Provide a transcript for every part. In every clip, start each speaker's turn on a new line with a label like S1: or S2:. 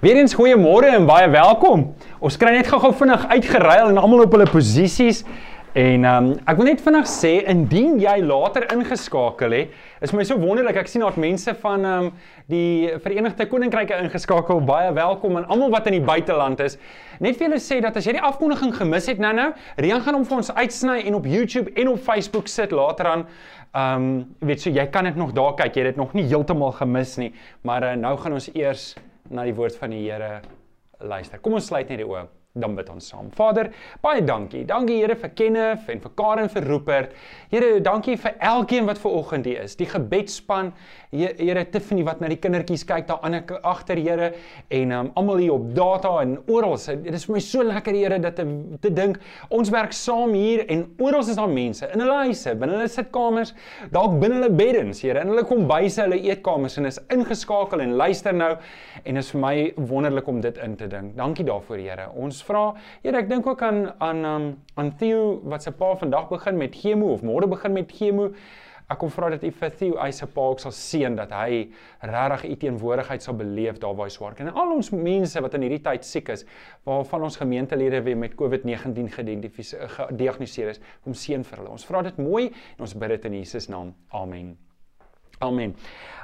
S1: Weereens goeiemôre en baie welkom. Ons kry net gou-gou vinnig uitgeruil en almal op hulle posisies. En ehm um, ek wil net vinnig sê indien jy later ingeskakel het, is my so wonderlik. Ek sien daar mense van ehm um, die Verenigde Koninkryke ingeskakel. Baie welkom aan almal wat in die buiteland is. Net vir julle sê dat as jy die afkondiging gemis het nou-nou, Rian gaan hom vir ons uitsny en op YouTube en op Facebook sit later aan. Ehm um, weet so jy kan dit nog daar kyk. Jy het dit nog nie heeltemal gemis nie, maar uh, nou gaan ons eers na die woord van die Here luister. Kom ons sluit net die oë dan bid ons saam. Vader, baie dankie. Dankie Here vir Kenneth en vir Karen vir Rupert. Here, dankie vir elkeen wat ver oggend hier is. Die gebedsspan, Here Tiffany wat na die kindertjies kyk daar aan agter Here en um, almal hier op data en oral. Dit is vir my so lekker Here dat te, te dink ons werk saam hier en oral is daar mense in hulle huise, binne hulle sitkamers, dalk binne hulle beddens, Here, in hulle kombuise, hulle eetkamers en is ingeskakel en luister nou en is vir my wonderlik om dit in te dink. Dankie daarvoor Here. Ons vra, Here, ek dink ook aan aan um, aan Theo wat se pa vandag begin met chemo of môre begin met chemo. Ek kom vra dat U vir Theo hy se pa ook sal seën dat hy regtig U teenwoordigheid sal beleef daar waar hy swaar kan. En al ons mense wat in hierdie tyd siek is, waarvan ons gemeentelede weer met COVID-19 gediagnoseer is, kom seën vir hulle. Ons vra dit mooi en ons bid dit in Jesus naam. Amen. Amen.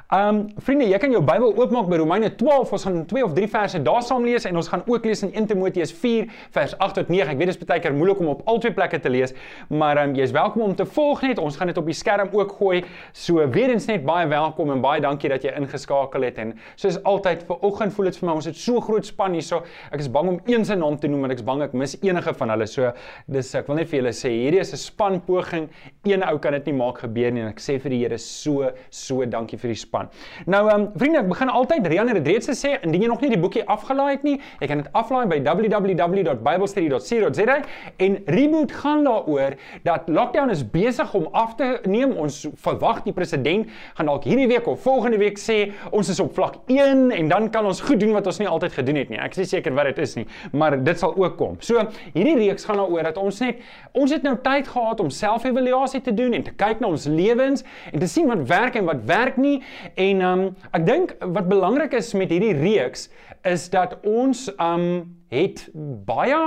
S1: Um vriende, jy kan jou Bybel oopmaak by Romeine 12. Ons gaan twee of drie verse daar saam lees en ons gaan ook lees in 1 Timoteus 4 vers 8 tot 9. Ek weet dit is baie keer moeilik om op al twee plekke te lees, maar um jy's welkom om te volg net. Ons gaan dit op die skerm ook gooi. So weer eens net baie welkom en baie dankie dat jy ingeskakel het en soos altyd vir oggend voel dit vir my ons het so groot span hier so. Ek is bang om een se naam te noem want ek's bang ek mis enige van hulle. So dis ek wil net vir julle sê hierdie is 'n span poging. Een ou kan dit nie maak gebeur nie en ek sê vir die Here so so dankie vir die span span. Nou ehm um, vriende, ek begin altyd Rian het reeds gesê indien jy nog nie die boekie afgelaai het nie, jy kan dit aflaai by www.biblestudy.co.za en reboot gaan daaroor dat lockdown is besig om af te neem. Ons verwag die president gaan dalk hierdie week of volgende week sê ons is op vlak 1 en dan kan ons goed doen wat ons nie altyd gedoen het nie. Ek is nie seker wat dit is nie, maar dit sal ook kom. So hierdie reeks gaan daaroor dat ons net ons het nou tyd gehad om selfevaluasie te doen en te kyk na ons lewens en te sien wat werk en wat werk nie En um ek dink wat belangrik is met hierdie reeks is dat ons um het baie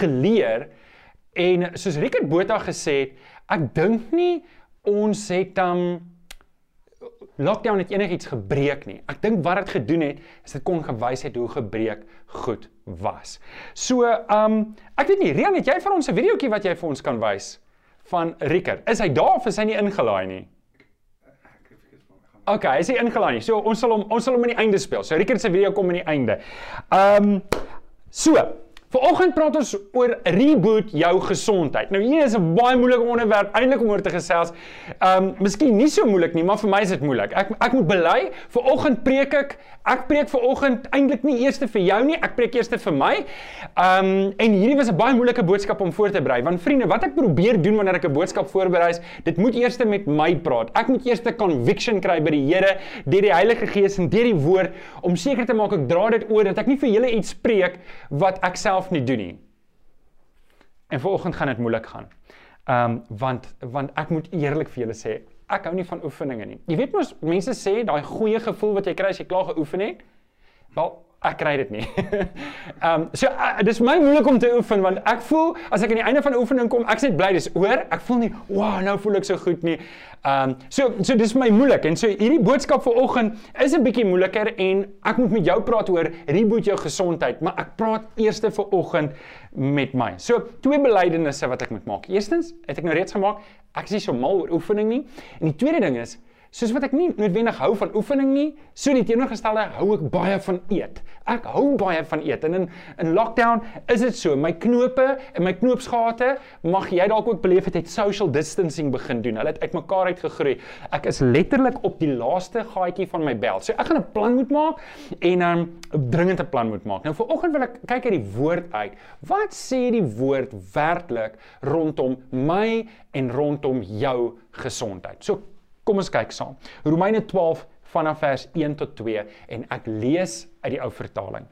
S1: geleer en soos Rickert Botha gesê het, ek dink nie ons het um lockdown het enigiets gebreek nie. Ek dink wat dit gedoen het is dit kon gewys het hoe gebreek goed was. So um ek weet nie, Rian, het jy vir ons 'n videoetjie wat jy vir ons kan wys van Rickert? Is hy daar of is hy nie ingelaai nie? OK, hy is ingelaai. So ons sal hom ons sal hom aan die einde speel. So Rickert se video kom aan die einde. Ehm um, so, Vanoggend praat ons oor reboot jou gesondheid. Nou hier is 'n baie moeilike onderwerp eintlik om oor te gesels. Um miskien nie so moeilik nie, maar vir my is dit moeilik. Ek ek moet bely. Vanoggend preek ek. Ek preek vanoggend eintlik nie eers vir jou nie, ek preek eers vir my. Um en hierdie was 'n baie moeilike boodskap om voor te berei. Want vriende, wat ek probeer doen wanneer ek 'n boodskap voorberei, dit moet eers met my praat. Ek moet eers 'n conviction kry by die Here deur die Heilige Gees en deur die woord om seker te maak ek dra dit oor dat ek nie vir julle iets preek wat ek self self nie doen nie. En vanoggend gaan dit moeilik gaan. Ehm um, want want ek moet eerlik vir julle sê, ek hou nie van oefeninge nie. Jy weet mos mense sê daai goeie gevoel wat jy kry as jy klaar geoefen het. Wel, ek kry dit nie. Ehm um, so uh, dis my moeilik om te oefen want ek voel as ek aan die einde van die oefening kom, ek sê bly dis oor. Ek voel nie, "Wow, nou voel ek so goed nie." Ehm um, so so dis my moeilik en so hierdie boodskap vir oggend is 'n bietjie moeiliker en ek moet met jou praat oor reboot jou gesondheid, maar ek praat eers vir oggend met my. So twee belydenisse wat ek moet maak. Eerstens, het ek nou reeds gemaak, ek is nie so mal oor oefening nie. En die tweede ding is soos wat ek nie noodwendig hou van oefening nie, so die teenoorgestelde hou ek baie van eet. Ek hou baie van eet en in in lockdown is dit so, my knope en my knoopsgate mag jy dalk ook beleef het het social distancing begin doen. Hulle het uitmekaar uitgegroei. Ek is letterlik op die laaste gaatjie van my beld. So ek gaan 'n plan moet maak en 'n um, dringend 'n plan moet maak. Nou vir oggend wil ek kyk uit die woord uit. Wat sê die woord werklik rondom my en rondom jou gesondheid? So Kom ons kyk saam. Romeine 12 vanaf vers 1 tot 2 en ek lees uit die ou vertaling.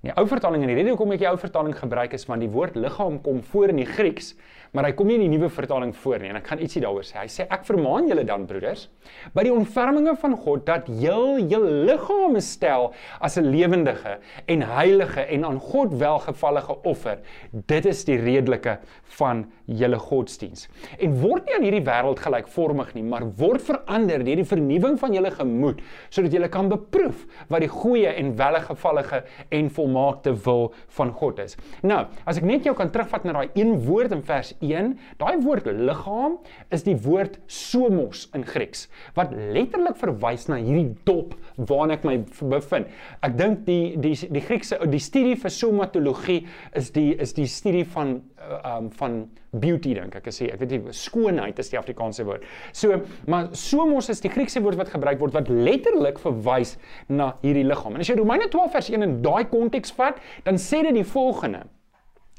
S1: In die ou vertaling en die rede hoekom ek die ou vertaling gebruik is want die woord liggaam kom voor in die Grieks, maar hy kom nie in die nuwe vertaling voor nie en ek gaan ietsie daaroor sê. Hy sê ek vermaan julle dan broeders by die ontferminge van God dat heel julle liggame stel as 'n lewendige en heilige en aan God welgevallige offer. Dit is die redelike van julle godsdiens. En word nie aan hierdie wêreld gelykvormig nie, maar word verander deur die vernuwing van julle gemoed sodat julle kan beproef wat die goeie en welgevallige en volmaakte wil van God is. Nou, as ek net jou kan terugvat na daai een woord in vers 1, daai woord liggaam is die woord somos in Grieks wat letterlik verwys na hierdie dop waarna ek my bevind. Ek dink die die die Griekse die studie vir somatologie is die is die studie van uh, um van beauty dink ek sê ek weet nie skoonheid is die Afrikaanse woord. So maar somos is die Griekse woord wat gebruik word wat letterlik verwys na hierdie liggaam. En as jy Romeine 12 vers 1 in daai konteks vat, dan sê dit die volgende.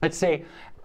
S1: Dit sê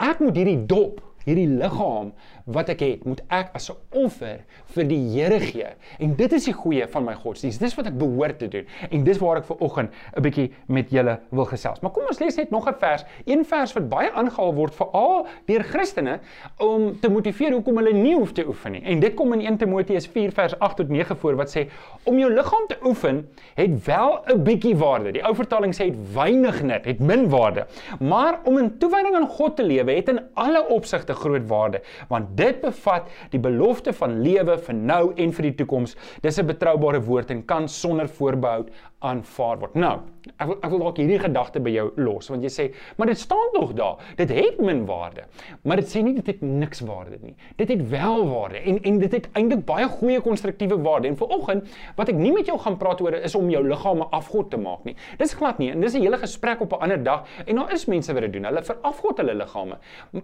S1: ek moet hierdie dop hierdie liggaam wat ek het, moet ek as 'n offer vir die Here gee. En dit is die goeie van my godsdienst. Dis wat ek behoort te doen. En dis waar ek ver oggend 'n bietjie met julle wil gesels. Maar kom ons lees net nog 'n vers, een vers wat baie aangehaal word veral deur Christene om te motiveer hoekom hulle nie hoef te oefen nie. En dit kom in 1 Timoteus 4 vers 8 tot 9 voor wat sê om jou liggaam te oefen het wel 'n bietjie waarde. Die ou vertaling sê het weinig nut, het min waarde. Maar om in toewyding aan God te lewe het in alle opsigte groot waarde, want dit bevat die belofte van lewe vir nou en vir die toekoms. Dis 'n betroubare woord en kan sonder voorbehou aanvaar word. Nou, ek wil ek wil dalk hierdie gedagte by jou los, want jy sê, maar dit staan tog daar. Dit het min waarde. Maar dit sê nie dit het niks waarde nie. Dit het wel waarde en en dit het eintlik baie goeie konstruktiewe waarde. En vanoggend wat ek nie met jou gaan praat oor is om jou liggaam 'n afgod te maak nie. Dis glad nie. En dis 'n hele gesprek op 'n ander dag. En daar is mense wat dit doen. Hulle verafgod hulle liggame.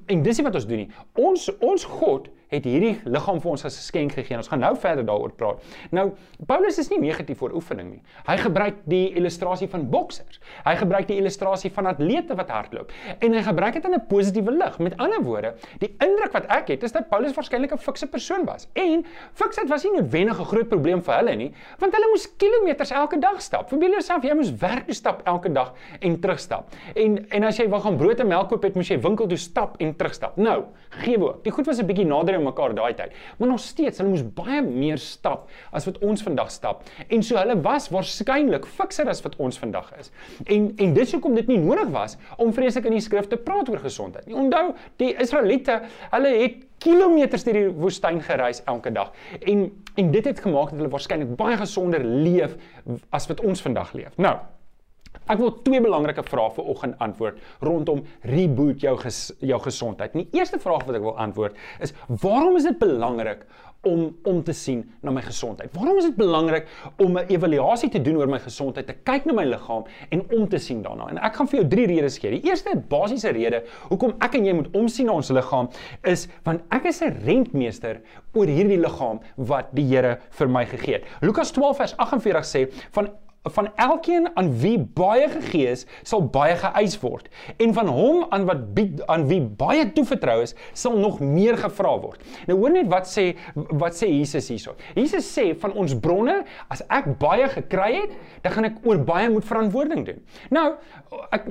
S1: En dis nie wat ons doen nie. Ons ons God het hierdie liggaam vir ons as 'n geskenk gegee. Ons gaan nou verder daaroor praat. Nou, Paulus is nie negatief oor oefening nie. Hy gebruik die illustrasie van boksers. Hy gebruik die illustrasie van atlete wat hardloop en hy gebruik dit in 'n positiewe lig. Met ander woorde, die indruk wat ek het is dat Paulus waarskynlik 'n fikse persoon was. En fiksheid was nie noodwendig 'n groot probleem vir hulle nie, want hulle moes kilometers elke dag stap. Verbeel jouself jy moes werk toe stap elke dag en terugstap. En en as jy wou gaan brood en melk koop het, moes jy winkel toe stap en terugstap. Nou, gee ook. Die goed was 'n bietjie nader mekaar daai tyd. Maar nog steeds, hulle moes baie meer stap as wat ons vandag stap. En so hulle was waarskynlik fikser as wat ons vandag is. En en dis hoekom dit nie nodig was om vreeslik in die skrif te praat oor gesondheid nie. Onthou, die Israeliete, hulle het kilometers deur die woestyn gereis elke dag. En en dit het gemaak dat hulle waarskynlik baie gesonder leef as wat ons vandag leef. Nou, Ek wil twee belangrike vrae vir oggend antwoord rondom reboot jou ges, jou gesondheid. Die eerste vraag wat ek wil antwoord is: Waarom is dit belangrik om om te sien na my gesondheid? Waarom is dit belangrik om 'n evaluasie te doen oor my gesondheid, te kyk na my liggaam en om te sien daarna? En ek gaan vir jou drie redes gee. Die eerste basiese rede hoekom ek en jy moet omsien na ons liggaam is want ek is 'n rentmeester oor hierdie liggaam wat die Here vir my gegee het. Lukas 12 vers 48 sê van van elkeen aan wie baie gegee is, sal baie geëis word. En van hom aan wat bied, aan wie baie toevertrou is, sal nog meer gevra word. Nou hoor net wat sê wat sê Jesus hierso. Jesus sê van ons bronne, as ek baie gekry het, dan gaan ek oor baie moet verantwoording doen. Nou, ek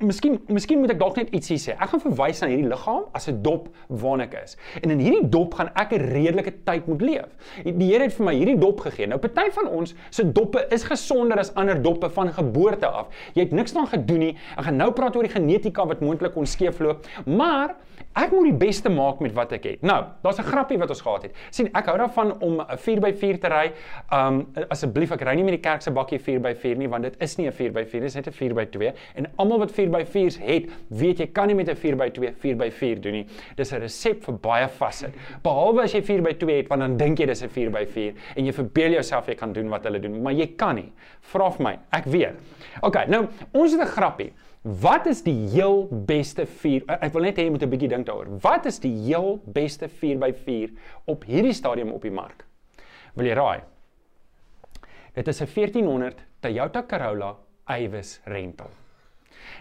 S1: miskien miskien moet ek dalk net ietsie sê. Ek gaan verwys na hierdie liggaam as 'n dop waarna ek is. En in hierdie dop gaan ek 'n redelike tyd moet leef. Die Here het vir my hierdie dop gegee. Nou party van ons se doppe is gesond sonder as ander doppe van geboorte af. Jy het niks daaraan gedoen nie. Ek gaan nou praat oor die genetika wat moontlik kon skeefloop, maar ek moet die beste maak met wat ek het. Nou, daar's 'n grappie wat ons gehad het. sien, ek hou daarvan om 'n 4x4 te ry. Um asseblief ek ry nie met die kerk se bakkie 4x4 nie want dit is nie 'n 4x4, dit is net 'n 4x2 en almal wat 4x4s het, weet jy kan nie met 'n 4x2 4x4 doen nie. Dis 'n resep vir baie vassit. Behalwe as jy 4x2 het, want dan dink jy dis 'n 4x4 en jy verbeel jouself jy kan doen wat hulle doen, maar jy kan nie. Vra vir my, ek weet. OK, nou ons het 'n grappie. Wat is die heel beste 4? Ek wil net hê jy moet 'n bietjie dink daaroor. Wat is die heel beste 4x4 op hierdie stadium op die mark? Wil jy raai? Dit is 'n 1400 Toyota Corolla Avis rental.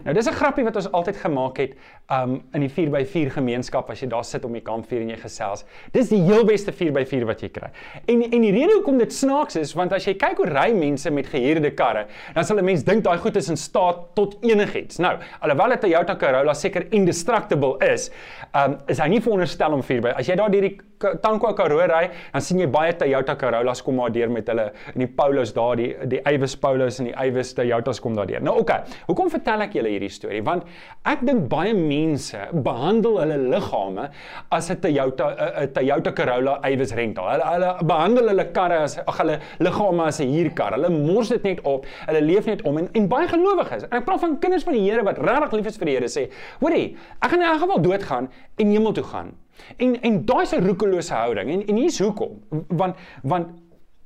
S1: Nou dis 'n grappie wat ons altyd gemaak het um in die 4x4 gemeenskap as jy daar sit om die kampvuur en jy gesels. Dis die heel beste 4x4 wat jy kry. En en die rede hoekom dit snaaks is want as jy kyk hoe ry mense met gehuurde karre, dan sal 'n mens dink daai goed is in staat tot enigiets. Nou, alhoewel 'n Toyota Corolla seker indestructible is, um is hy nie veronderstel om 4x. As jy daar deur die Tankwa Karoo ry, dan sien jy baie Toyota Corollas kom maar deur met hulle in die Paulus daar die die Ywes Paulus en die Ywes Toyotas kom daar deur. Nou oké, okay, hoekom vertel ek julle hierdie storie? Want ek dink baie mense behandel hulle liggame as 'n Toyota 'n Toyota Corolla Ywes rental. Hulle hulle behandel hulle karre as ag hulle liggame as 'n huurkar. Hulle mors dit net op. Hulle leef net om en en baie gelowiges. En ek praat van kinders van die Here wat regtig lief is vir die Here sê, hoorie, ek gaan in elk geval doodgaan en hemel toe gaan. En en daai is 'n roekelose houding. En en hier's hoekom. Want want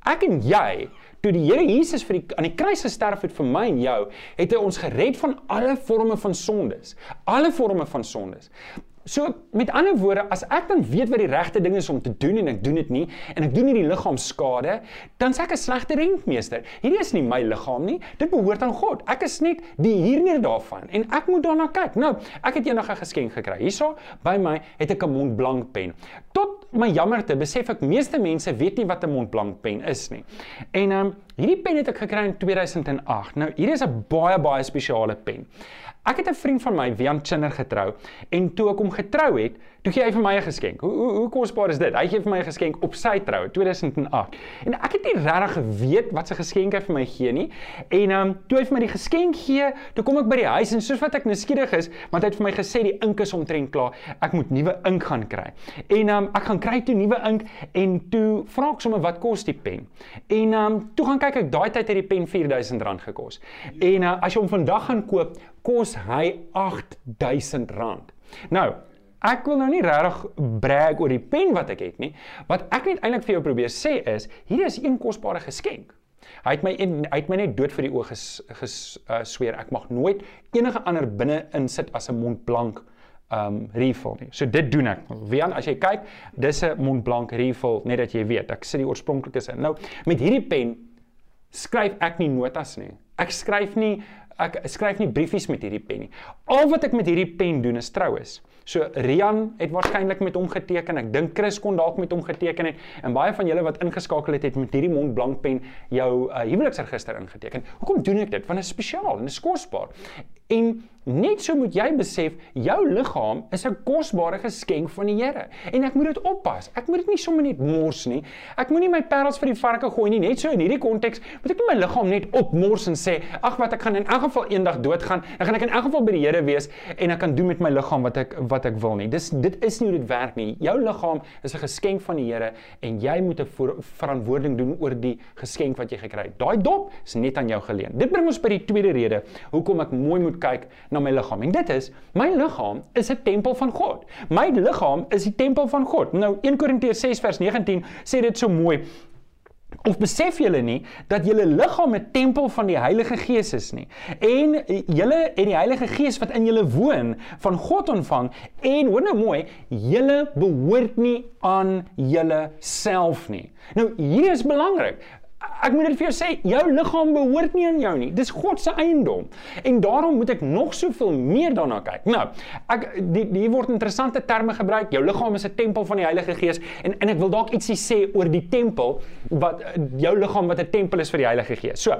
S1: ek en jy toe die Here Jesus vir die aan die kruis gesterf het vir my en jou, het hy ons gered van alle forme van sondes. Alle forme van sondes. So met ander woorde, as ek dan weet wat die regte ding is om te doen en ek doen dit nie en ek doen nie die liggaam skade, dan sê ek 'n slegte rentmeester. Hierdie is nie my liggaam nie, dit behoort aan God. Ek is net die huurder daarvan en ek moet daarna kyk. Nou, ek het eendag 'n geskenk gekry. Hierso by my het ek 'n Montblanc pen. Tot my jammerte besef ek meeste mense weet nie wat 'n Montblanc pen is nie. En ehm um, hierdie pen het ek gekry in 2008. Nou, hierdie is 'n baie baie spesiale pen. Ek het 'n vriend van my, Wian Chinner getrou en toe ek hom getrou het, toe gee hy vir my 'n geskenk. Hoe hoe, hoe kosbaar is dit? Hy gee vir my 'n geskenk op sy troue 2008. En ek het nie regtig geweet wat sy geskenk hy vir my gee nie. En ehm um, toe hy vir my die geskenk gee, toe kom ek by die huis en soos wat ek nuuskierig is, want hy het vir my gesê die ink is omtrent klaar. Ek moet nuwe ink gaan kry. En ehm um, ek gaan kry toe nuwe ink en toe vra ek sommer wat kos die pen. En ehm um, toe gaan kyk ek daai tyd het die pen R4000 gekos. En uh, as jy hom vandag gaan koop kos hy R8000. Nou, ek wil nou nie regtig brag oor die pen wat ek het nie. Wat ek net eintlik vir jou probeer sê is, hier is een kosbare geskenk. Hy het my en hy het my net dood vir die oë ges, ges uh, sweer ek mag nooit enige ander binne insit as 'n Montblanc um refill nie. So dit doen ek. Wian, as jy kyk, dis 'n Montblanc refill net dat jy weet. Ek sit die oorspronklike sin. Nou, met hierdie pen skryf ek nie notas nie. Ek skryf nie ek skryf nie briefies met hierdie pen nie. Al wat ek met hierdie pen doen is troues. So Rian het waarskynlik met hom geteken. Ek dink Chris kon dalk met hom geteken het en baie van julle wat ingeskakel het het met hierdie Montblanc pen jou uh, huweliksregister ingeteken. Hoekom doen ek dit? Want dit is spesiaal en dit is kosbaar. En net so moet jy besef jou liggaam is 'n kosbare geskenk van die Here en ek moet dit oppas. Ek moet dit nie sommer net mors nie. Ek moenie my parels vir die varke gooi nie. Net so in hierdie konteks moet ek nie my liggaam net opmors en sê ag wat ek gaan in elk geval eendag doodgaan. Dan gaan ek in elk geval by die Here wees en ek kan doen met my liggaam wat ek wat ek wil nie. Dis dit is nie hoe dit werk nie. Jou liggaam is 'n geskenk van die Here en jy moet 'n verantwoording doen oor die geskenk wat jy gekry het. Daai dop is net aan jou geleen. Dit bring ons by die tweede rede hoekom ek mooi moet kyk na my liggaam. En dit is my liggaam is 'n tempel van God. My liggaam is die tempel van God. Nou 1 Korintiërs 6 vers 19 sê dit so mooi. Of besef julle nie dat julle liggaam 'n tempel van die Heilige Gees is nie? En julle en die Heilige Gees wat in julle woon van God ontvang en hoor nou mooi, julle behoort nie aan julle self nie. Nou hier is belangrik. Ek moet dit vir jou sê, jou liggaam behoort nie aan jou nie. Dis God se eiendom. En daarom moet ek nog soveel meer daarna kyk. Nou, ek die hier word interessante terme gebruik. Jou liggaam is 'n tempel van die Heilige Gees en en ek wil dalk ietsie sê oor die tempel wat jou liggaam wat 'n tempel is vir die Heilige Gees. So,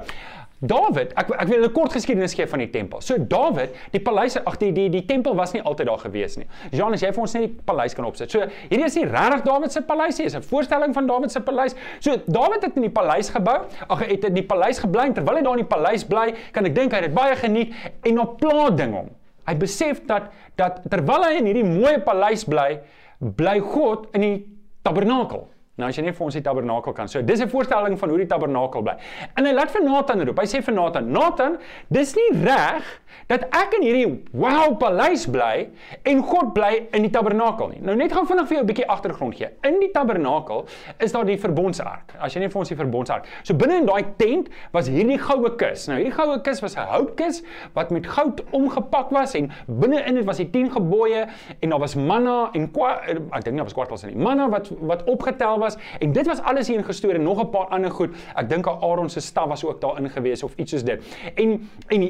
S1: Dawid, ek ek wil 'n kort geskiedenis gee van die tempel. So Dawid, die paleis, ag die die die tempel was nie altyd daar gewees nie. Jean, as jy vir ons net die paleis kan opsit. So hierdie is nie regtig Dawid se paleis nie, is 'n voorstelling van Dawid se paleis. So Dawid het in die paleis gebou. Ag hy het in die paleis gebly terwyl hy daar in die paleis bly, kan ek dink hy het dit baie geniet en op pla ding hom. Hy besef dat dat terwyl hy in hierdie mooi paleis bly, bly God in die tabernakel. Nou as jy net vir ons die tabernakel kan. So dis 'n voorstelling van hoe die tabernakel bly. En hy laat vir Nathan roep. Hy sê vir Nathan: "Nathan, dis nie reg dat ek in hierdie wow paleis bly en God bly in die tabernakel nie." Nou net gaan vinnig vir jou 'n bietjie agtergrond gee. In die tabernakel is daar die verbondsark. As jy net vir ons die verbondsark. So binne in daai tent was hierdie goue kus. Nou hierdie goue kus was 'n houtkus wat met goud omgepak was en binne-in dit was die 10 gebooie en daar was manna en ek dink daar was kwartels in nie. Manna wat wat opgetel was en dit was alles hier ingestoor en nog 'n paar ander goed. Ek dink Aaron se staf was ook daarin gewees of iets soos dit. En en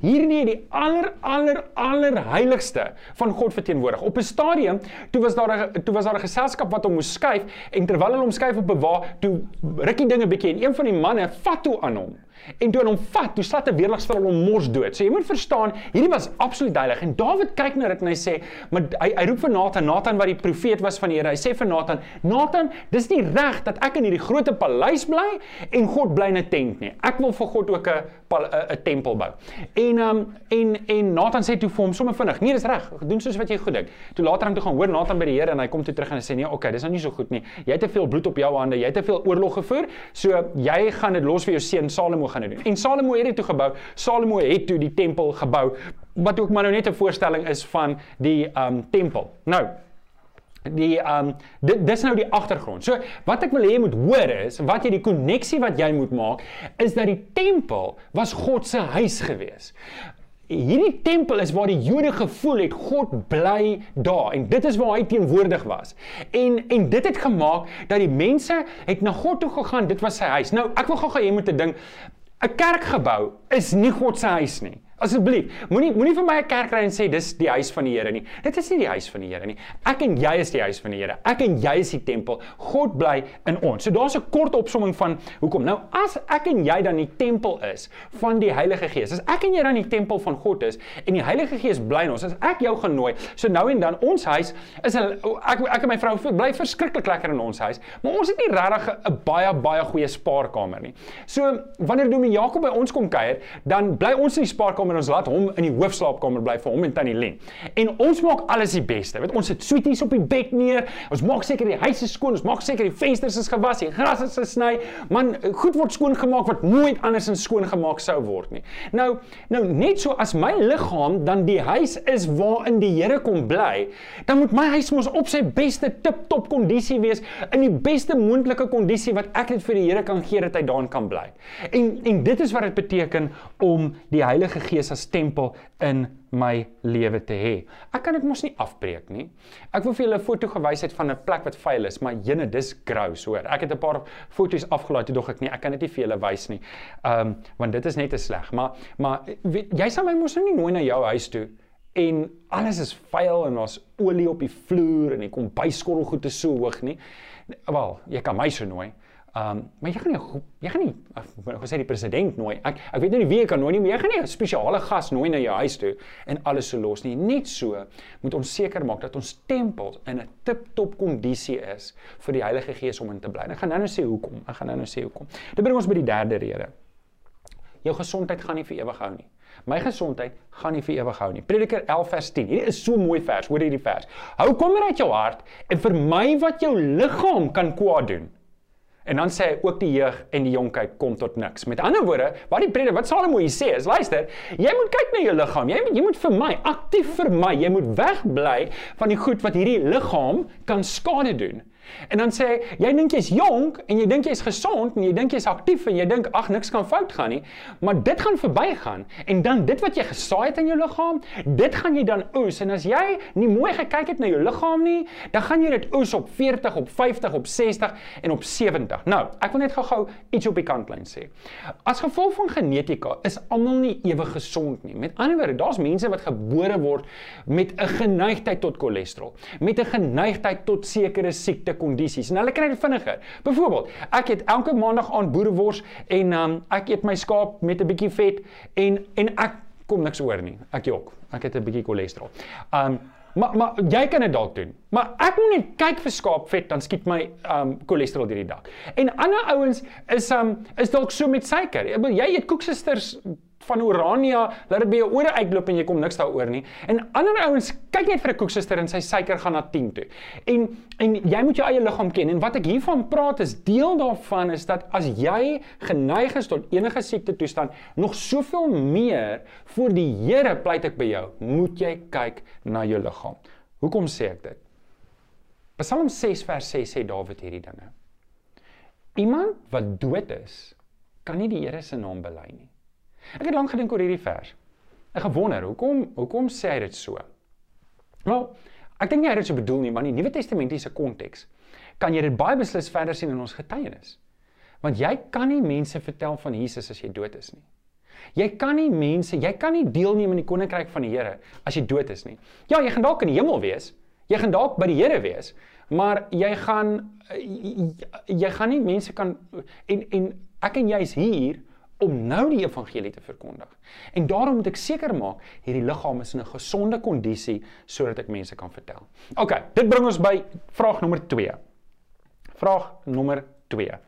S1: hier nie die aller aller aller heiligste van God verteenwoordig. Op 'n stadium toe was daar 'n toe was daar 'n geselskap wat hom moes skuif en terwyl hulle hom skuif op bewaar, toe rukkie dinge bietjie en een van die manne vat toe aan hom. En toe hom vat, toe slat 'n weerligstraal hom mors dood. So jy moet verstaan, hierdie was absoluut heilig. En Dawid kyk na dit en hy sê, maar hy hy roep vir Nathan, Nathan wat die profeet was van die Here. Hy sê vir Nathan, Nathan, dis nie reg dat ek in hierdie groot paleis bly en God bly in 'n tent nie. Ek wil vir God ook 'n 'n tempel bou. En um en en Nathan sê toe vir hom sommer vinnig, nee, dis reg. Doen soos wat jy goed dink. Toe later aan toe gaan hoor Nathan by die Here en hy kom toe terug en hy sê nee, okay, dis nou nie so goed nie. Jy het te veel bloed op jou hande. Jy het te veel oorlog gevoer. So jy gaan dit los vir jou seun Salomo gaan doen. En Salomo het dit toe gebou. Salomo het toe die tempel gebou wat ook maar nou net 'n voorstelling is van die um tempel. Nou die um dit dis nou die agtergrond. So wat ek wil hê jy moet hoor is wat jy die koneksie wat jy moet maak is dat die tempel was God se huis gewees. Hierdie tempel is waar die Jode gevoel het God bly daar en dit is waar hy teenwoordig was. En en dit het gemaak dat die mense het na God toe gegaan. Dit was sy huis. Nou ek wil gou-gou jy moet te dink 'n kerkgebou is nie God se huis nie. Asseblief, moenie moenie vir my 'n kerk ry en sê dis die huis van die Here nie. Dit is nie die huis van die Here nie. Ek en jy is die huis van die Here. Ek en jy is die tempel. God bly in ons. So daar's 'n kort opsomming van hoekom. Nou as ek en jy dan die tempel is van die Heilige Gees. As ek en jy dan die tempel van God is en die Heilige Gees bly in ons. As ek jou genooi, so nou en dan ons huis is 'n ek ek en my vrou bly verskriklik lekker in ons huis, maar ons het nie regtig 'n baie baie goeie spaarkamer nie. So wanneer Domie Jakob by ons kom kuier, dan bly ons in die spaarkamer en ons laat hom in die hoofslaapkamer bly vir hom en tannie Len. En ons maak alles die beste. Weet ons sit sweeties op die bed neer. Ons maak seker die huis is skoon. Ons maak seker die vensters is gewas, die gras is gesny. Man, goed word skoon gemaak wat nooit anders in skoon gemaak sou word nie. Nou, nou net so as my liggaam dan die huis is waarin die Here kom bly, dan moet my huis mos op sy beste tip-top kondisie wees in die beste moontlike kondisie wat ek net vir die Here kan gee dat hy daarin kan bly. En en dit is wat dit beteken om die Heilige Gees Gees as tempel in my lewe te hê. Ek kan dit mos nie afbreek nie. Ek wil vir julle 'n foto gewys het van 'n plek wat vuil is, maar jene dis gross, hoor. Ek het 'n paar foto's afgelaai toe dog ek nie, ek kan dit nie vir julle wys nie. Ehm um, want dit is net te sleg, maar maar weet, jy sal my mos nou nie nooi na jou huis toe en alles is vuil en daar's olie op die vloer en die kombuiskorrel goed is so hoog nie. Wel, jy kan my so nooi. Ehm um, maar jy gaan nie jy gaan nie gesê die president nooi. Ek ek weet nou nie wie jy kan nooi nie, maar jy gaan nie 'n spesiale gas nooi na jou huis toe en alles so los nie. Net so moet ons seker maak dat ons tempel in 'n tip-top kondisie is vir die Heilige Gees om in te bly. Ek gaan nou-nou sê hoekom. Ek gaan nou-nou sê hoekom. Dit bring ons by die derde rede. Jou gesondheid gaan nie vir ewig hou nie. My gesondheid gaan nie vir ewig hou nie. Prediker 11 vers 10. Hierdie is so mooi vers. Hoor hierdie vers. Hou kommer uit jou hart en vermy wat jou liggaam kan kwaad doen. En dan sê hy ook die jeug en die jonkheid kom tot niks. Met ander woorde, wat die prediker wat Salomo hier sê is, luister, jy moet kyk na jou liggaam. Jy jy moet vir my aktief vir my. Jy moet wegbly van die goed wat hierdie liggaam kan skade doen. En dan sê hy, jy dink jy's jonk en jy dink jy's gesond en jy dink jy's aktief en jy dink ag niks kan fout gaan nie, maar dit gaan verbygaan en dan dit wat jy gesaai het in jou liggaam, dit gaan jy dan oes en as jy nie mooi gekyk het na jou liggaam nie, dan gaan jy dit oes op 40, op 50, op 60 en op 70. Nou, ek wil net gou-gou iets op die kantlyn sê. As gevolg van genetika is almal nie ewig gesond nie. Met ander woorde, daar's mense wat gebore word met 'n geneigtheid tot cholesterol, met 'n geneigtheid tot sekere siektes kondisies en hulle kry dit vinniger. Byvoorbeeld, ek eet elke maandag aan boerewors en um, ek eet my skaap met 'n bietjie vet en en ek kom niks oor nie. Ek jok. Ek het 'n bietjie cholesterol. Um maar maar jy kan dit dalk doen. Maar ek moet net kyk vir skaapvet dan skiet my um cholesterol deur die dak. En ander ouens is um is dalk so met suiker. Jy eet koeksisters van Orania, laat dit by jou ore uitloop en jy kom niks daaroor nie. En ander ouens kyk net vir 'n koeksuster en sy suiker gaan na 10 toe. En en jy moet jou eie liggaam ken en wat ek hiervan praat is deel daarvan is dat as jy geneig is tot enige siekte toestand, nog soveel meer vir die Here pleit ek by jou, moet jy kyk na jou liggaam. Hoekom sê ek dit? Psalm 6 vers 6 sê Dawid hierdie dinge. Iemand wat dood is, kan nie die Here se naam bely nie. Ek het lank gedink oor hierdie vers. Ek gewonder, hoekom hoekom sê hy dit so? Wel, ek dink nie hy het dit so bedoel nie, maar in die Nuwe Testamentiese konteks kan jy dit baie beslis verder sien in ons getuienis. Want jy kan nie mense vertel van Jesus as jy dood is nie. Jy kan nie mense, jy kan nie deelneem aan die koninkryk van die Here as jy dood is nie. Ja, jy gaan dalk in die hemel wees. Jy gaan dalk by die Here wees, maar jy gaan jy, jy gaan nie mense kan en en ek en jy is hier om nou die evangelie te verkondig. En daarom moet ek seker maak hierdie liggaam is in 'n gesonde kondisie sodat ek mense kan vertel. OK, dit bring ons by vraag nommer 2. Vraag nommer 2.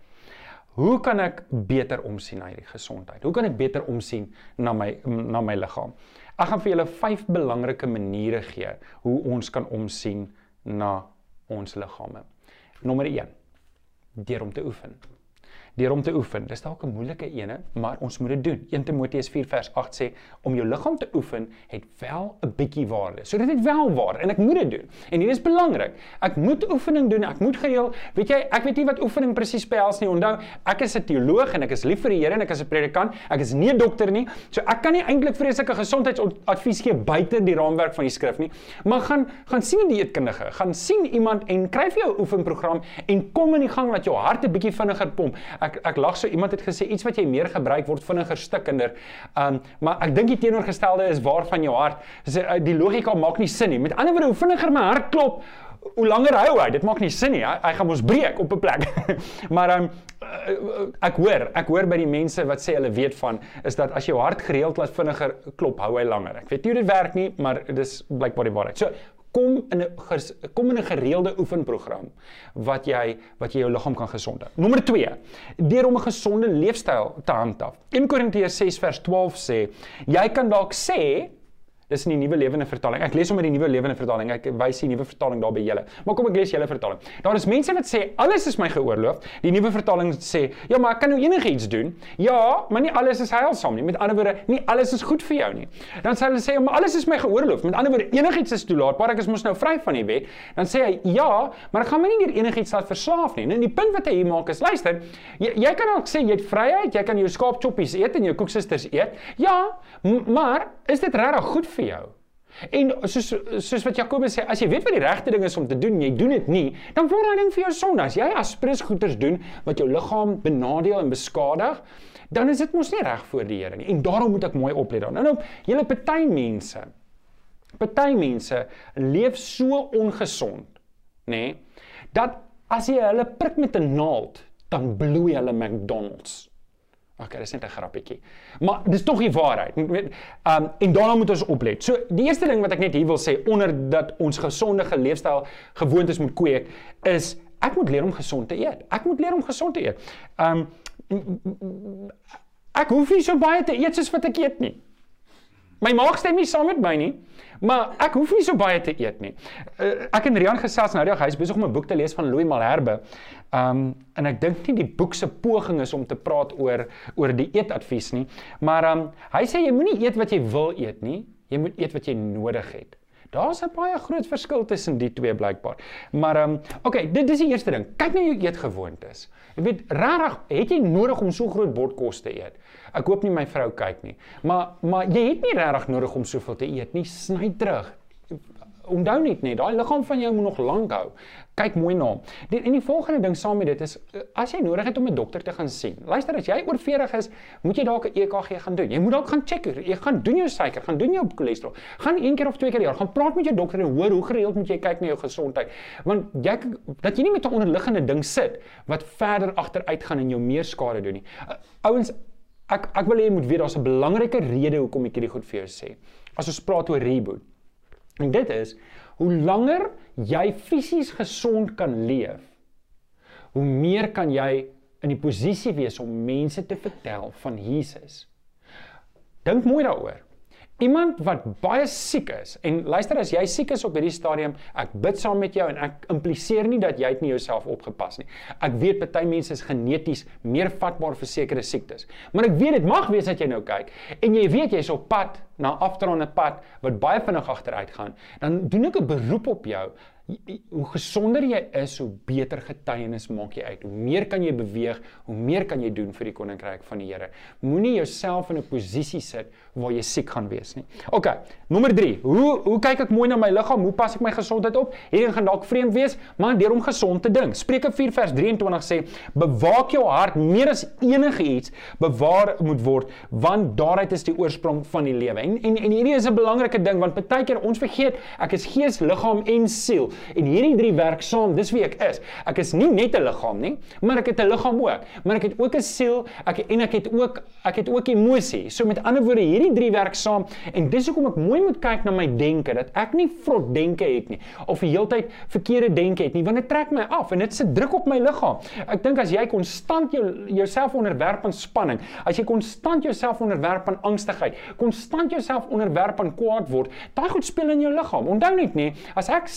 S1: Hoe kan ek beter omsien na hierdie gesondheid? Hoe kan ek beter omsien na my na my liggaam? Ek gaan vir julle 5 belangrike maniere gee hoe ons kan omsien na ons liggame. Nommer 1. Deur om te oefen deur om te oefen. Dis dalk 'n moeilike ene, maar ons moet dit doen. 1 Timoteus 4 vers 8 sê om jou liggaam te oefen het wel 'n bietjie waarde. So dit het wel waarde en ek moet dit doen. En hier is belangrik. Ek moet oefening doen. Ek moet gereeld, weet jy, ek weet nie wat oefening presies behels nie. Onthou, ek is 'n teoloog en ek is lief vir die Here en ek is 'n predikant. Ek is nie 'n dokter nie. So ek kan nie eintlik vreeslike gesondheidsadvies gee buite die raamwerk van die skrif nie. Maar gaan gaan sien 'n dieetkundige, gaan sien iemand en kry vir jou 'n oefenprogram en kom in die gang dat jou hart 'n bietjie vinniger pomp ek ek lag so iemand het gesê iets wat jy meer gebruik word vinniger stikkender. Um maar ek dink die teenoorgestelde is waar van jou hart. Dis uh, die logika maak nie sin nie. Met ander woorde, hoe vinniger my hart klop, hoe langer hou hy. Dit maak nie sin nie. Hy, hy gaan ons breek op 'n plek. maar um ek hoor, ek hoor by die mense wat sê hulle weet van is dat as jou hart gereeld laat vinniger klop, hou hy langer. Ek weet nie hoe dit werk nie, maar dis blykbaar die waarheid. So kom in 'n kom in 'n gereelde oefenprogram wat jy wat jy jou liggaam kan gesond hou. Nommer 2. Deur om 'n gesonde leefstyl te handhaaf. 1 Korintiërs 6 vers 12 sê, jy kan dalk sê Dis in die nuwe lewende vertaling. Ek lees hom met die nuwe lewende vertaling. Ek wys die nuwe vertaling daar by julle. Maar kom ek lees julle vertaling. Daar is mense wat sê alles is my geoorloof. Die nuwe vertaling sê, ja, maar ek kan nou enigiets doen. Ja, maar nie alles is heilsaam nie. Met ander woorde, nie alles is goed vir jou nie. Dan sê hulle sê, maar alles is my geoorloof. Met ander woorde, enigiets is toelaatbaar. Ek is mos nou vry van die wet. Dan sê hy, ja, maar ek gaan my nie deur enigiets laat verslaaf nie. Nou die punt wat hy hier maak is, luister, jy, jy kan ook sê jy het vryheid, jy kan jou skaapchoppies eet en jou koeksusters eet. Ja, maar is dit regtig goed vir jou? En soos soos wat Jakobus sê, as jy weet wat die regte ding is om te doen, jy doen dit nie, dan word daai ding vir jou sonde. As jy aspres goeders doen wat jou liggaam benadeel en beskadig, dan is dit mos nie reg voor die Here nie. En daarom moet ek mooi oplet dan. Nou, julle party mense, party mense leef so ongesond, nê, nee, dat as jy hulle prik met 'n naald, dan bloei hulle McDonald's. Okay, dis net 'n grappietjie. Maar dis tog die waarheid. Ehm um, en daarna moet ons oplet. So die eerste ding wat ek net hier wil sê onder dat ons gesonde leefstyl gewoontes moet kweek is ek moet leer om gesond te eet. Ek moet leer om gesond te eet. Ehm um, ek hoef nie so baie te eet soos wat ek eet nie. My maag stem nie saam met my nie, maar ek hoef nie so baie te eet nie. Uh, ek en Rian gesels nou die dag, hy is besig om 'n boek te lees van Louis Malherbe. Um en ek dink nie die boek se poging is om te praat oor oor die eetadvies nie, maar um hy sê jy moenie eet wat jy wil eet nie, jy moet eet wat jy nodig het. Daar's 'n baie groot verskil tussen die twee blykbaar. Maar ehm um, okay, dit dis die eerste ding. Kyk na jou eetgewoontes. Jy weet, regtig, het jy nodig om so groot bord kos te eet? Ek hoop nie my vrou kyk nie. Maar maar jy het nie regtig nodig om soveel te eet nie. Sny terug onthou net net, daai liggaam van jou moet nog lank hou. Kyk mooi na hom. Die en die volgende ding saam met dit is eh, as jy nodig het om 'n dokter te gaan sien. Luister, as jy oorvering is, moet jy dalk 'n EKG gaan doen. Jy moet dalk gaan check. Jy gaan doen jou suiker, gaan doen jou cholesterol. Gaan een keer of twee keer per jaar gaan praat met jou dokter en hoor hoe gereeld moet jy kyk na jou gesondheid. Want jy dat jy nie met 'n onderliggende ding sit wat verder agteruit gaan en jou meer skade doen nie. Uh, ouens Ek ek wil hê jy moet weet daar's 'n belangrike rede hoekom ek hierdie goed vir jou sê. As ons praat oor reboot. En dit is hoe langer jy fisies gesond kan leef, hoe meer kan jy in die posisie wees om mense te vertel van Jesus. Dink mooi daaroor. Iemand wat baie siek is en luister as jy siek is op hierdie stadium, ek bid saam met jou en ek impliseer nie dat jy dit nie jouself opgepas nie. Ek weet party mense is geneties meer vatbaar vir sekere siektes. Maar ek weet dit mag wees dat jy nou kyk en jy weet jy's op pad na afdraande pad wat baie vinnig agteruit gaan. Dan doen ek 'n beroep op jou hoe gesonder jy is, hoe beter getuienis maak jy uit. Hoe meer kan jy beweeg, hoe meer kan jy doen vir die koninkryk van die Here. Moenie jouself in 'n posisie sit waar jy siek gaan wees nie. OK, nommer 3. Hoe hoe kyk ek mooi na my liggaam? Hoe pas ek my gesondheid op? Hierdie gaan dalk vreemd wees, maar deur om gesond te dink. Spreuke 4 vers 23 sê: "Bewaak jou hart meer as enige iets bewaar moet word, want daaruit is die oorsprong van die lewe." En en en hierdie is 'n belangrike ding want baie keer ons vergeet ek is gees, liggaam en siel. En hierdie drie werk saam. Dis wie ek is. Ek is nie net 'n liggaam nie, maar ek het 'n liggaam ook. Maar ek het ook 'n siel, ek en ek het ook ek het ook emosie. So met ander woorde, hierdie drie werk saam en dis hoekom ek mooi moet kyk na my denke dat ek nie vrot denke het nie of die heeltyd verkeerde denke het nie, want dit trek my af en dit sit druk op my liggaam. Ek dink as jy konstant jou jouself onderwerp aan spanning, as jy konstant jouself onderwerp aan angstigheid, konstant jouself onderwerp aan kwaad word, daai goed speel in jou liggaam. Onthou net nê, as ek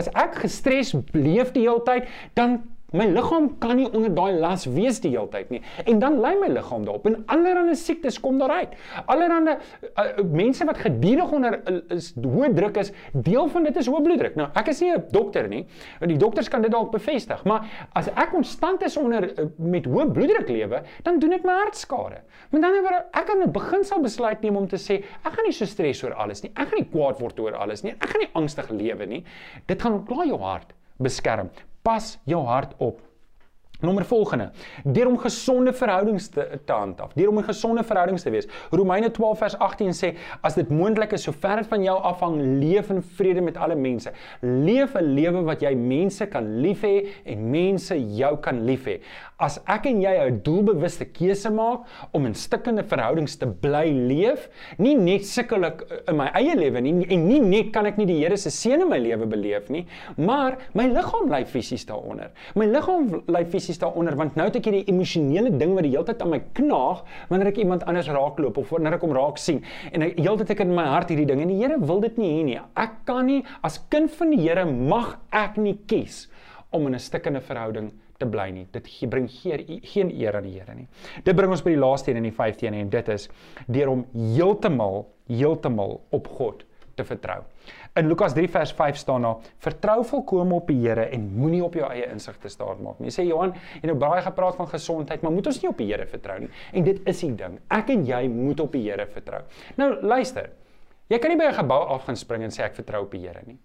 S1: as ek gestres leef die hele tyd, dan My liggaam kan nie onder daai las wees die hele tyd nie. En dan lê my liggaam daarop en allerlei siektes kom daaruit. Allerlei uh, mense wat gedurig onder uh, is hoë druk is, deel van dit is hoë bloeddruk. Nou, ek is nie 'n dokter nie. Die dokters kan dit dalk bevestig, maar as ek konstant is onder uh, met hoë bloeddruk lewe, dan doen dit my hart skade. Met ander woorde, ek kan 'n beginsel besluit neem om te sê, ek gaan nie so stres oor alles nie. Ek gaan nie kwaad word oor alles nie. Ek gaan nie angstig lewe nie. Dit gaan klaar jou hart beskerm. Pas jou hart op. Nommer volgende. Deur om gesonde verhoudings te, te handhaaf. Deur om 'n gesonde verhoudings te wees. Romeine 12 vers 18 sê as dit moontlik is sover dit van jou afhang, leef in vrede met alle mense. Leef 'n lewe wat jy mense kan lief hê en mense jou kan lief hê. As ek en jy 'n doelbewuste keuse maak om in stikkende verhoudings te bly leef, nie net sukkelik in my eie lewe nie en nie net kan ek nie die Here se seën in my lewe beleef nie, maar my liggaam ly fisies daaronder. My liggaam ly fisies reaksies daaronder want nou het ek hierdie emosionele ding wat die hele tyd aan my knaag wanneer ek iemand anders raakloop of wanneer ek hom raak sien en die hele tyd ek in my hart hierdie ding en die Here wil dit nie hê nie. Ek kan nie as kind van die Here mag ek nie kies om in 'n stikkende verhouding te bly nie. Dit bring geen eer aan die Here nie. Dit bring ons by die laaste een in die 15 en dit is deur om heeltemal heeltemal op God te vertrou. In Lukas 3 vers 5 staan daar: "Vertrou volkome op die Here en moenie op jou eie insig te staat maak nie." Jy sê Johan, jy nou baie gepraat van gesondheid, maar moet ons nie op die Here vertrou nie? En dit is die ding. Ek en jy moet op die Here vertrou. Nou luister. Jy kan nie by 'n gebou af gaan spring en sê ek vertrou op die Here nie.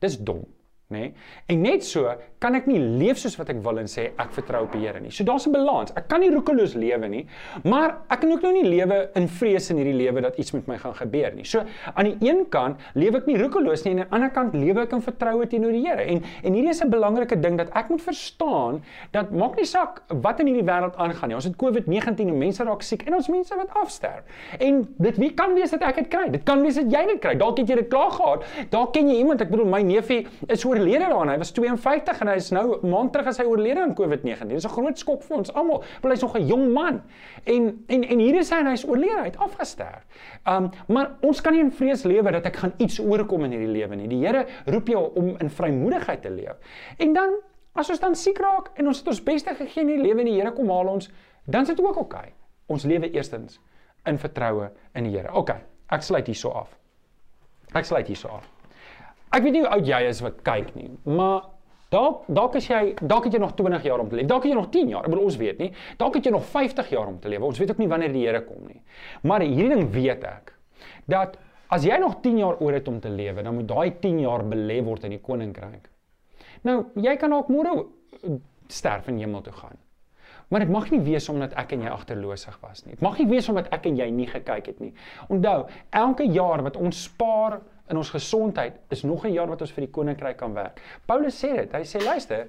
S1: Dis dom nê? Nee? En net so kan ek nie leef soos wat ek wil en sê ek vertrou op die Here nie. So daar's 'n balans. Ek kan nie roekeloos lewe nie, maar ek kan ook nou nie lewe in vrees in hierdie lewe dat iets met my gaan gebeur nie. So aan die een kant lewe ek nie roekeloos nie en aan die ander kant lewe ek in vertroue teenoor die Here. En en hierdie is 'n belangrike ding dat ek moet verstaan dat maak nie saak wat in hierdie wêreld aangaan nie. Ons het COVID-19 en mense raak siek en ons mense wat afsterf. En dit wie kan wees dat ek dit kry? Dit kan wees dat jy dit kry. Dalk het jy dit klaar gehad. Dalk ken jy iemand, ek bedoel my neefie is oor oorlede daaraan. Hy was 52 en hy is nou maand terug as hy oorlede aan COVID-19. Dit is 'n groot skok vir ons almal. Maar hy's nog 'n jong man. En en en hier is hy en hy's oorlede, hy het afgesterf. Um maar ons kan nie in vrees lewe dat ek gaan iets oorkom in hierdie lewe nie. Die Here roep jou om in vrymoedigheid te leef. En dan as ons dan siek raak en ons het ons beste gegee in die lewe en die Here kom haal ons, dan is dit ook. Okay. Ons lewe eerstens in vertroue in die Here. OK, ek sluit hierso af. Ek sluit hierso af. Ek weet nie hoe oud jy is wat kyk nie, maar dalk dalk as jy dalk het jy nog 20 jaar om te leef. Dalk het jy nog 10 jaar. Ek bedoel ons weet nie. Dalk het jy nog 50 jaar om te leef. Ons weet ook nie wanneer die Here kom nie. Maar hierdie ding weet ek dat as jy nog 10 jaar oor het om te lewe, dan moet daai 10 jaar belê word in die koninkryk. Nou, jy kan dalk môre sterf en hemel toe gaan. Maar dit mag nie wees omdat ek en jy agterloosig was nie. Dit mag nie wees omdat ek en jy nie gekyk het nie. Onthou, elke jaar wat ons spaar in ons gesondheid is nog 'n jaar wat ons vir die koninkryk kan werk. Paulus sê dit. Hy sê luister,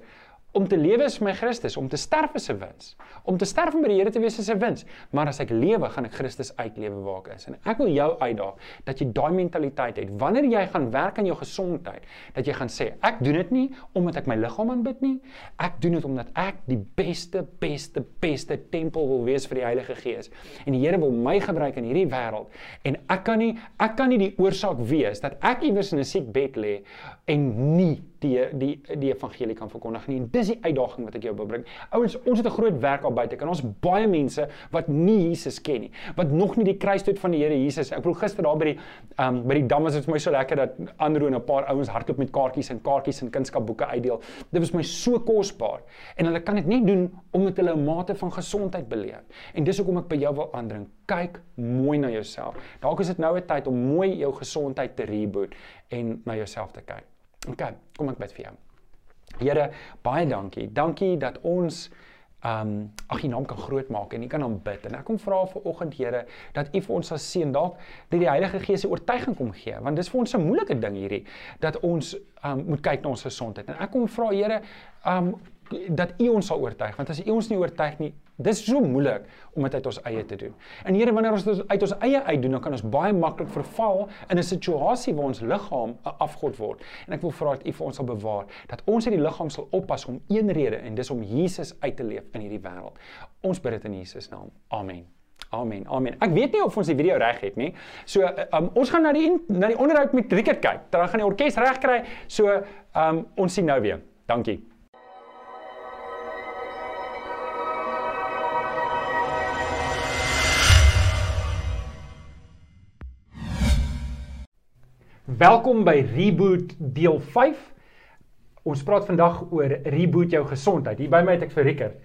S1: Om te lewe is my Christus, om te sterf is 'n wins. Om te sterf om by die Here te wees is 'n wins, maar as ek lewe, gaan ek Christus uitlewe waar ek is. En ek wil jou uitdaag dat jy daai mentaliteit het. Wanneer jy gaan werk aan jou gesondheid, dat jy gaan sê, ek doen dit nie omdat ek my liggaam aanbid nie. Ek doen dit omdat ek die beste, beste, beste tempel wil wees vir die Heilige Gees. En die Here wil my gebruik in hierdie wêreld. En ek kan nie ek kan nie die oorsaak wees dat ek iewers in 'n siek bed lê en nie die die die evangelie kan verkondig nie. En dis die uitdaging wat ek jou bring. Ouens, ons het 'n groot werk al buite. Kan ons baie mense wat nie Jesus ken nie, wat nog nie die kruisdood van die Here Jesus. Ek bedoel gister daar by die um by die dam was dit vir my so lekker dat Andrew en 'n paar ouens hardloop met kaartjies en kaartjies en kunskapboeke uitdeel. Dit was my so kosbaar. En hulle kan dit nie doen omdat hulle 'n mate van gesondheid beleef. En dis hoekom ek by jou wil aandring. Kyk mooi na jouself. Dalk is dit nou 'n tyd om mooi jou gesondheid te reboot en na jouself te kyk. OK, kom ek bid vir jou. Here, baie dankie. Dankie dat ons um ag u naam kan groot maak en u kan hom bid. En ek kom vra vir oggend Here dat u vir ons sal seën dalk dat die Heilige Gees se oortuiging kom gee, want dis vir ons 'n moeilike ding hierdie dat ons um moet kyk na ons gesondheid. En ek kom vra Here um dat u ons sal oortuig want as u ons nie oortuig nie dis so moeilik om dit uit ons eie te doen. En Here wanneer ons dit uit ons eie uit doen dan kan ons baie maklik verval in 'n situasie waar ons liggaam 'n afgod word. En ek wil vra dat u vir ons sal bewaar dat ons uit die liggaam sal oppas om een rede en dis om Jesus uit te leef in hierdie wêreld. Ons bid dit in Jesus naam. Amen. Amen. Amen. Ek weet nie of ons die video reg het nie. So um, ons gaan na die na die onderhoud met Rickert kyk. Dan gaan die orkes reg kry. So um, ons sien nou weer. Dankie. Welkom by Reboot deel 5. Ons praat vandag oor reboot jou gesondheid. Hier by my het ek vir Rickert.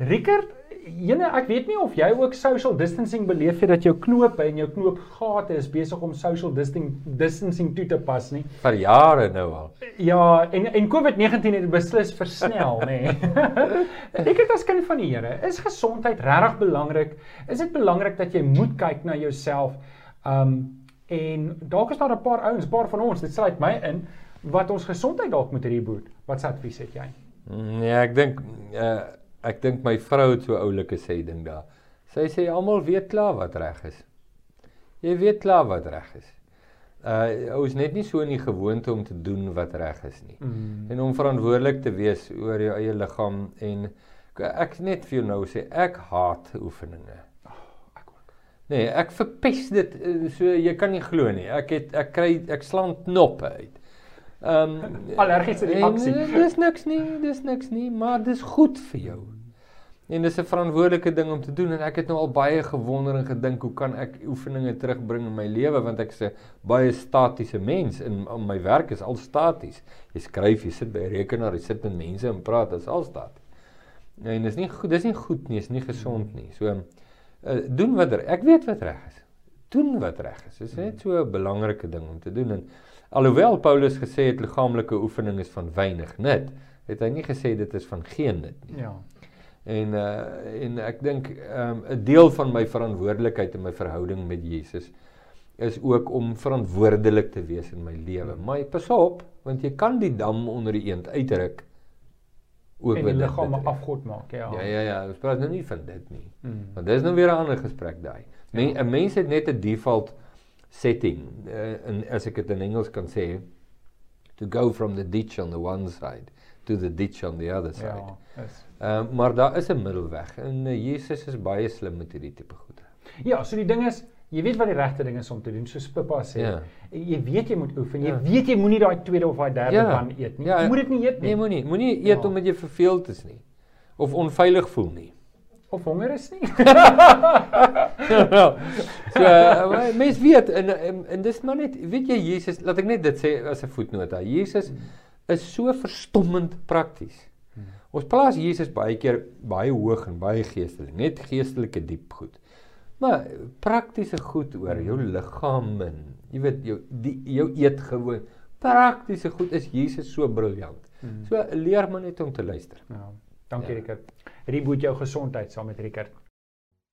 S1: Rickert, jene ek weet nie of jy ook social distancing beleef het dat jou knope en jou knoopgate is besig om social distancing distancing toe te pas nie.
S2: Vir jare nou al.
S1: Ja, en en COVID-19 het beslis versnel, nê. Nee. Rickert as kind van die Here, is gesondheid regtig belangrik? Is dit belangrik dat jy moet kyk na jouself? Um En dalk is daar 'n paar ouens, paar van ons, dit sluit my in, wat ons gesondheid dalk moet reboot. Wat se advies het jy?
S2: Nee, ek dink uh, ek dink my vrou het so oulike sê ding daar. Sy sê almal weet klaar wat reg is. Jy weet klaar wat reg is. Uh ons net nie so in die gewoonte om te doen wat reg is nie. Mm. En om verantwoordelik te wees oor jou eie liggaam en ek net vir jou nou sê ek haat oefeninge. Nee, ek verpes dit eh, so jy kan nie glo nie. Ek het ek kry ek slaan knoppe uit.
S1: Ehm um, allergiese reaksie.
S2: Dis niks nie, dis niks nie, maar dis goed vir jou. En dis 'n verantwoordelike ding om te doen en ek het nou al baie gewonder en gedink hoe kan ek oefeninge terugbring in my lewe want ek is 'n baie statiese mens en my werk is al staties. Jy skryf, jy sit by 'n rekenaar, jy sit met mense en praat, dit is al staties. En dis nie goed, dis nie goed nie, is nie gesond nie. So uh, doen wat er, ek weet wat reg is. Doen wat reg is. Dit is net so 'n belangrike ding om te doen en alhoewel Paulus gesê het liggaamlike oefening is van weinig nut, het hy nie gesê dit is van geen nut nie. Ja. En uh en ek dink ehm, 'n um, deel van my verantwoordelikheid in my verhouding met Jesus is ook om verantwoordelik te wees in my lewe. Maar pas op, want jy kan die dam onder die eend uitruk
S1: ook wat die liggaam afgod maak,
S2: ja. Ja ja ja, ons praat nou nie van dit nie. Hmm. Want dis nou weer 'n ander gesprek daai. Men, ja. 'n Mens het net 'n default setting uh, en as ek dit in Engels kan sê to go from the ditch on the one side to the ditch on the other ja, side. Ja, is. Ehm uh, maar daar is 'n middelweg en uh, Jesus is baie slim met hierdie tipe goede.
S1: Ja, so die ding is Jy weet wat die regte ding is om te doen, soos Pippa sê. Ja. Jy weet jy moet oefen. Jy ja. weet jy moenie daai tweede of daai derde ja. van eet nie. Ja. Jy moet dit nie eet
S2: nie. Nee, moenie. Moenie eet ja. omdat jy verveeld is nie of onveilig voel nie
S1: of honger is nie.
S2: So uh, mens weet en, en en dis maar net weet jy Jesus, laat ek net dit sê as 'n voetnota. Jesus is so verstommend prakties. Ons plaas Jesus baie keer baie hoog en baie geestelik, net geestelike diep goed. Maar praktiese goed oor jou liggaam en jy weet jou die jou eetgewoon. Praktiese goed is Jesus so briljant. Hmm. So leer maar net om te luister.
S1: Ja. Dankie ja. Rickert. Reboot jou gesondheid saam met Rickert.